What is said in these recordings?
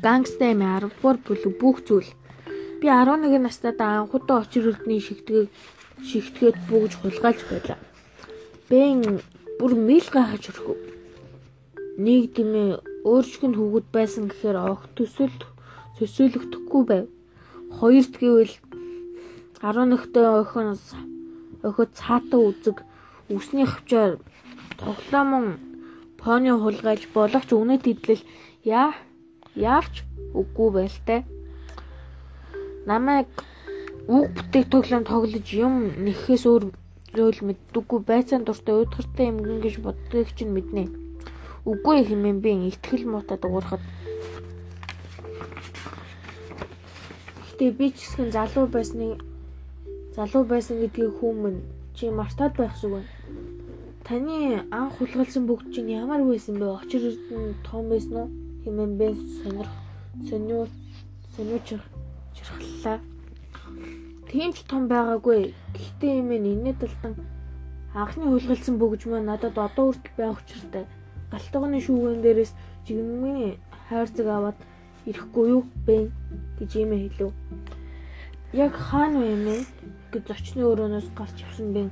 Гангста эмээ 10 дугаар бүлэг бүх зүйл. Би 11 настайдаа анхудаа очир өрдний шигтгэг шигтгээд бүгж хулгайлж байлаа. Бэн бүр мэл гахаж өрхөв. Нэг дэмээ өөрчлөн хөвгүүд байсан гэхээр огт төсөл төсөөлөгдөхгүй байв. Хоёрт гэвэл 11-т охиноос охид цаатаа үзэг үсний хвчаар тоглоомон пони хулгайлж болох ч үнэт идэл яа яавч үгүй байлтай. Намайг үг тоглоом тоглож юм нэхээс өөр зүйл мэддэггүй байцаан дуртай уйдгартай юм гэж боддог чинь мэднэ. Үгүй хэмээн би итгэл муутай дуурахад Гэтэ би ч гэсэн залуу байсны залуу байсан гэдгийг хүмүүн чи мартаад байх шиг байна. Таны анх хулгайлсан бүгд чинь ямар байсан бэ? Очир эрдэн том байсан уу? Хэмээн бэ сонирх сониу сониуч чирхлаа. Тийм ч том байгаагүй. Гэхдээ юм энэ талдан анхны хулгайлсан бөгж маань надад одоо хүртэл байх учиртай. Галтгооны шүүгэн дээрээс жигмийн хайрцаг аваад ирэхгүй юу бэ гэж юм хэлв. Яг хаана вэ мэ гэж зочны өрөөнөөс гарч явсан бэ.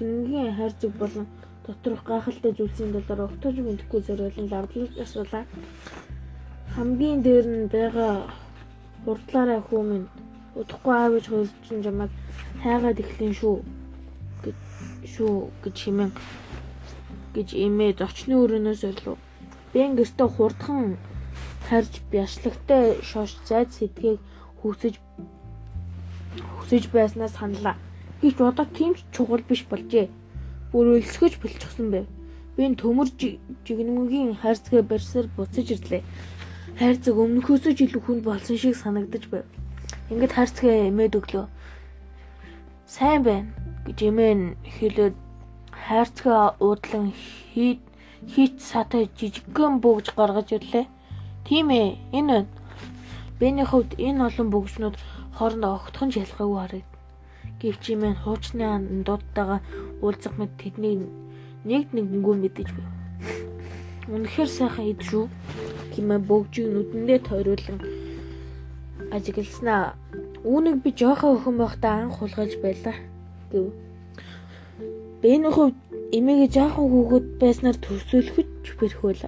Игнгийн хайрцаг болон доторх гайхалтай зүйлсийн талаар өгтөж мэдэхгүй зориулан лавдлаж асуулаа хамгийн дээр нь байгаа хурдлаараа хүмүүн удахгүй аав хоёр чинь жамаг хайгаад эхлэн шүү гэж шүү гэж химэн гэж имээ зочны өрөөнөөс орлоо. Бэн гэртээ хурдхан харж бяслагтай шоош зайд сэдгийг хүсэж хүсэж байснаас ханлаа. Гэж бодоод тийм ч чухал биш болжээ. Бүр өлсгөж бэлчихсэн байв. Би төмөр жигнэмгийн хайрцгаа барьсаар буцаж ирлээ хайрцаг өмнөхөөсөө ч илүү хүнд болсон шиг санагдаж байв. Ингээд хайрцагаа эмээд өглөө. Сайн байна гэж эмээн хэлээд хайрцагаа уудлан хийд хийч сатай жижигхэн бөгж гаргаж ирлээ. Тийм ээ, энэ. Бэний хувьд энэ олон бөгжнүүд хоорондоо огтхон ялгаагүй харагд. Гэвч эмээн хуучны андуудтайгаа уулзах мэт тэдний нэг нэггүй мэдэж байв. Үнэхээр сайхан ид шүү хэмээн бөгжийг нүдэндээ тойруулан ажигласнаа. Үүнийг би жоохон өхөн байхдаа анх хулгайж байлаа гэв. Бэний хувьд эмээгээ жоохон хүүхэд байснаар төсөөлөхөж бэрхүүл.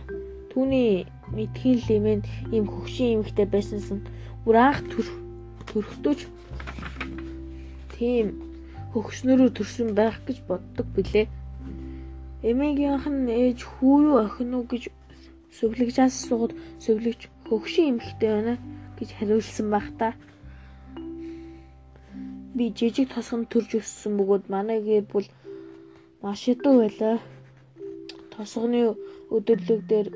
Түүний мэдхийн лимэн ийм хөгшин эмэгтэй байсансан бүр анх төр төрхтөж тийм хөгшнөрөө төрсөн байх гэж боддог билээ. Эмээгийнх нь ээж хүү юу охин уу гэж Сүвлэгжээс сууд сүвлэгч хөгшин эмхтэй байна гэж хариулсан байх та. Би жижиг тосгонд төрж өссөн бөгөөд манай гэр бүл маш ядуу байлаа. Тосгоны өдөрлөг дээр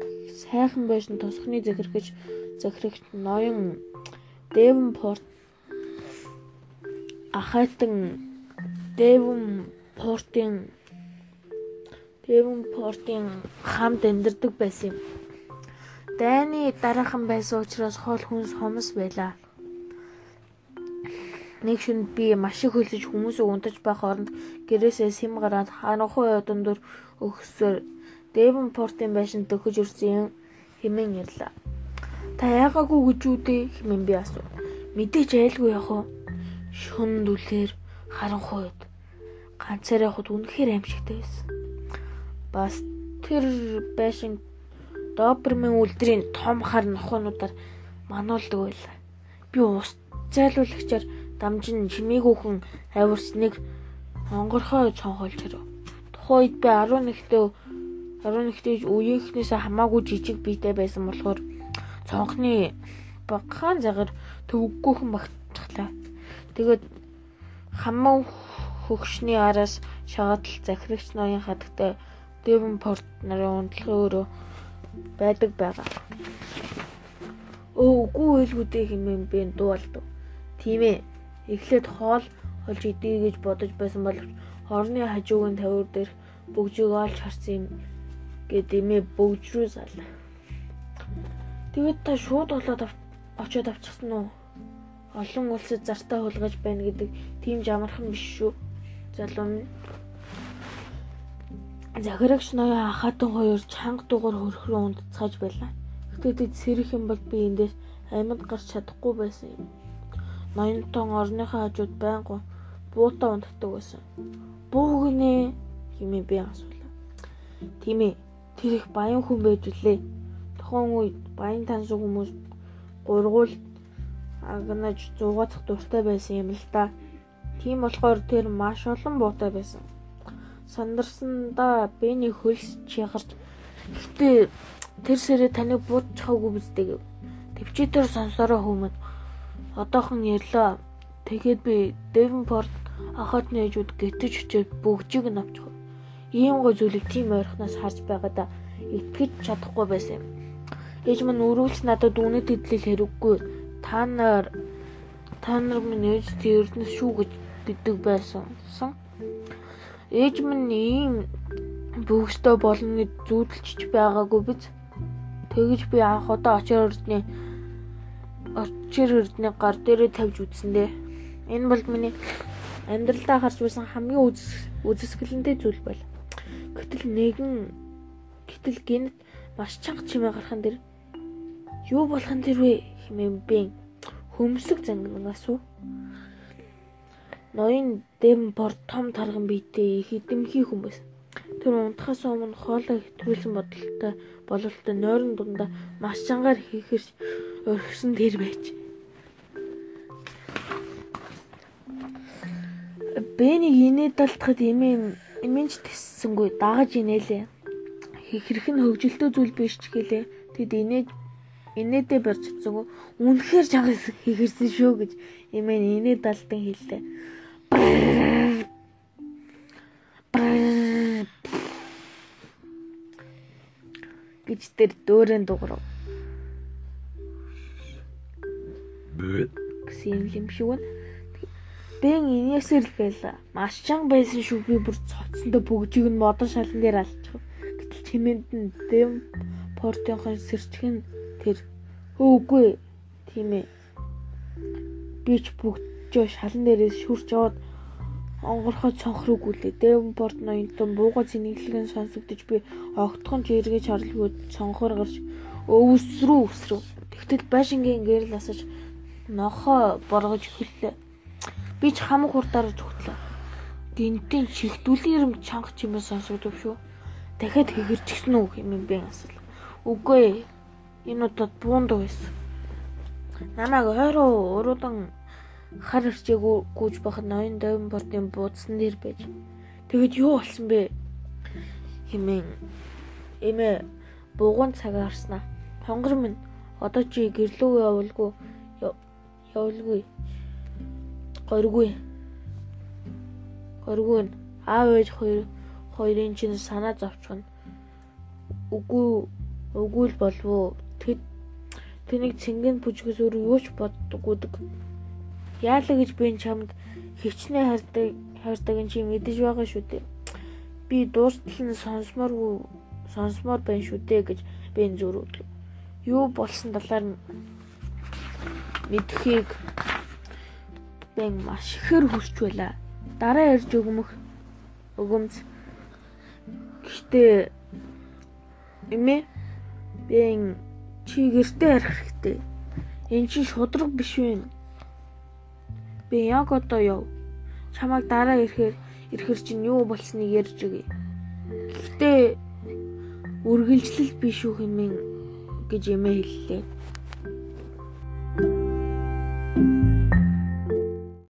сайхан байсан тосгоны захирагч захирагч ноён Девонпорт ахайтан Девонпортын Девонпортын хамт амьдардаг байсан юм дайны дараахан байсан учраас хоол хүнс хомс байлаа. Нэг шөнд би маш их хөлсөж хүмүүсийг унтаж байх оронд гэрээсээ сэм гараад харанхуй одон дөр өгсөөр Девонпортын байшин төхөж ирсэн хэмээн ярьлаа. Та яагаагүй гэж үдээ хэмээн би асуу. Мэдээч айлгүй яах вэ? Шөнд үлээр харанхуйд ганцаараа явахд үнэхээр аимшигтай байсан. Бас тэр байшин Добермэн үлдрийн том хар нохоонуудаар мануулдаг байлаа. Би ус зайлуулагчаар дамжин чимээгүйхэн авирсныг онгорхой цонхолж харав. Тухайн үед би 11-т 11-т үеийнхнээс хамаагүй жижиг биетэй байсан болохоор цонхны багахан загар төвөггүйхэн багтчихлаа. Тэгээд хамаа хөгшний араас шагатал захирагч ноён хадагтай Девонпорт нарын унтлагын өрөө байдаг байгаа. Өө үгүй үйлгүүдээ хэмээн би дуулдаг. Тийм ээ. Эхлээд хоол олж идэе гэж бодож байсан бол хорны хажуугийн тавир дээр бөгжийг олж харсан юм гэд эмээ бөгж рүү саллаа. Тэгээд та шууд болоод очиод авчихсан уу? Олон улсад зартаа хулгаж байна гэдэг тийм жамархан биш шүү. Залуу минь Захирагч ноён ахатын хоёр чанга дугаар хөрх рүү унтцааж байлаа. Тэд сэрэх юм бол би эндээс амьд гарч чадахгүй байсан юм. Ноёнтон орныхаа хажууд байнга буутаа унддаг байсан. Буу гинэ хэмээн би асуулаа. Тийм ээ. Тэр их баян хүн байж үлээ. Тухайн үед баян таньс хүмүүс гургуул агнаж зугаацах дуртай байсан юм л да. Тийм болохоор тэр маш олон буутай байсан. Сандарсандаа Бэни хөлс чигарч гэтээ тэр сэрээ таныг буудчихаагүй биздэй гэв. Төвчээр сонсороо хүмүүн одоохон ярьлаа. Тэгээд би Девенпорт ахад нээжүүд гэтэж очиод бүгжиг нь авчих. Ийм гой зүйлийг тийм ойрхоноос харж байгаадаа итгэж чадахгүй байсан юм. Ээж минь өрүүлж надад үнэт идлэл хэрэггүй. Та нар та нар минь ээж тэрнээс шүү гэж гэдэг байсан. Ээж минь ийм бөгстөө болно гэж зүүдэлчж байгаагүй биз. Тэгэж би анх удаа очир өрдний очир өрдний гар дээрээ тавьж үзсэндээ. Энэ бол миний амьдралдаа харж байсан хамгийн үзэсгэлэнтэй зүйл байл. Гэтэл нэгэн гэтэл гинт маш чанга чимээ гархан дэр юу болохын тэр вэ хэмээн би хөмсөг зангнаас уу. Ноён Демпорт том тарган биетэй хідэмхий хүмүүс. Тэр унтахаас өмнө хоолой хэтрүүлсэн бодолтой бололтой нойрон дундаа маш чангаар хийхэрч орхисон тэр байж. Бэнийг инээд далтахад эмээ эмэнч тэссэнгүй дагаж инээлээ. Хэрэг нь хөвжөлтөө зүйл биш ч гэлээ. Тэд инээд инээдээ барьж чадсангүй. Үнэхээр чангас хийхэрсэн шүү гэж эмээ инээд далтан хэллээ. Гэж тэр дөөрэн дуурав. гэсэн юм шиг байна. Бэн инээсэр л байла. Маш чанга байсан шүү би бүр цоцсондоо бүгжиг нь модон шалан дээр алчих. Гэтэл чимээнд нь дэм портынхаа сэрчгэн тэр үгүй тийм ээ. Би ч бүгжөө шалан дээрээс шүрч яваад онгорхой цонхрог үлээ. Дэвенпорт ноёнтон бууга зинэглэгэн сонсогдож би огтхон ч эргэж харлгүй цонхоор гарч өвсрүү өвсрүү. Тэгтэл байшингийн гэрэл асаж нохоо боргож хөллөө. Би ч хамаг хурдаар зүгтлээ. Гинтийн чихдүүлийн юм чанга чимээ сонсогдов шүү. Дахиад хэгэрчихсэн үү хэмээн би асуув. Үгүй ээ. Энэ удаад буунд байсан. Намайг ойроо уруудан хар ирчээг гүйж бахад ноён давин бортын буудсан дээр байж. Тэгэд юу болсон бэ? хэмээн эмээ бугуун цагаа харснаа. Хонгор минь одоо чи гэрлүү явуулгүй явуулгүй. Горгүй. Горгүй. Аав ээж хоёр хоёрын чинь санаа зовчихно. Үгүй үгүй л болов. Тэд тэнийг цэнгэн бүжгээс өөр юу ч боддоггүйдэг. Яалаа гэж би чамд хөвчнээ хайрдаг хайрдаг нь чи мэдэж байгаа шүү дээ. Би дуустал нь сонсмооргүй сонсмоор байна шүү дээ гэж би зөрүүдлээ. Юу болсон талаар мэдхийг бэн маш ихэр хүсч байла. Дараа ярьж өгмөх өгөмц. Гэхдээ эмээ бэн чи гэртээ арих хэрэгтэй. Эн чинь шудраг биш вэ? Би яг одоо яв. Чамайг дараа ирэхээр ирэхэр чинь юу болсныг ярьж өгье. Гэхдээ үргэлжлэл биш үү хэмээн гэж эмээ хэллээ.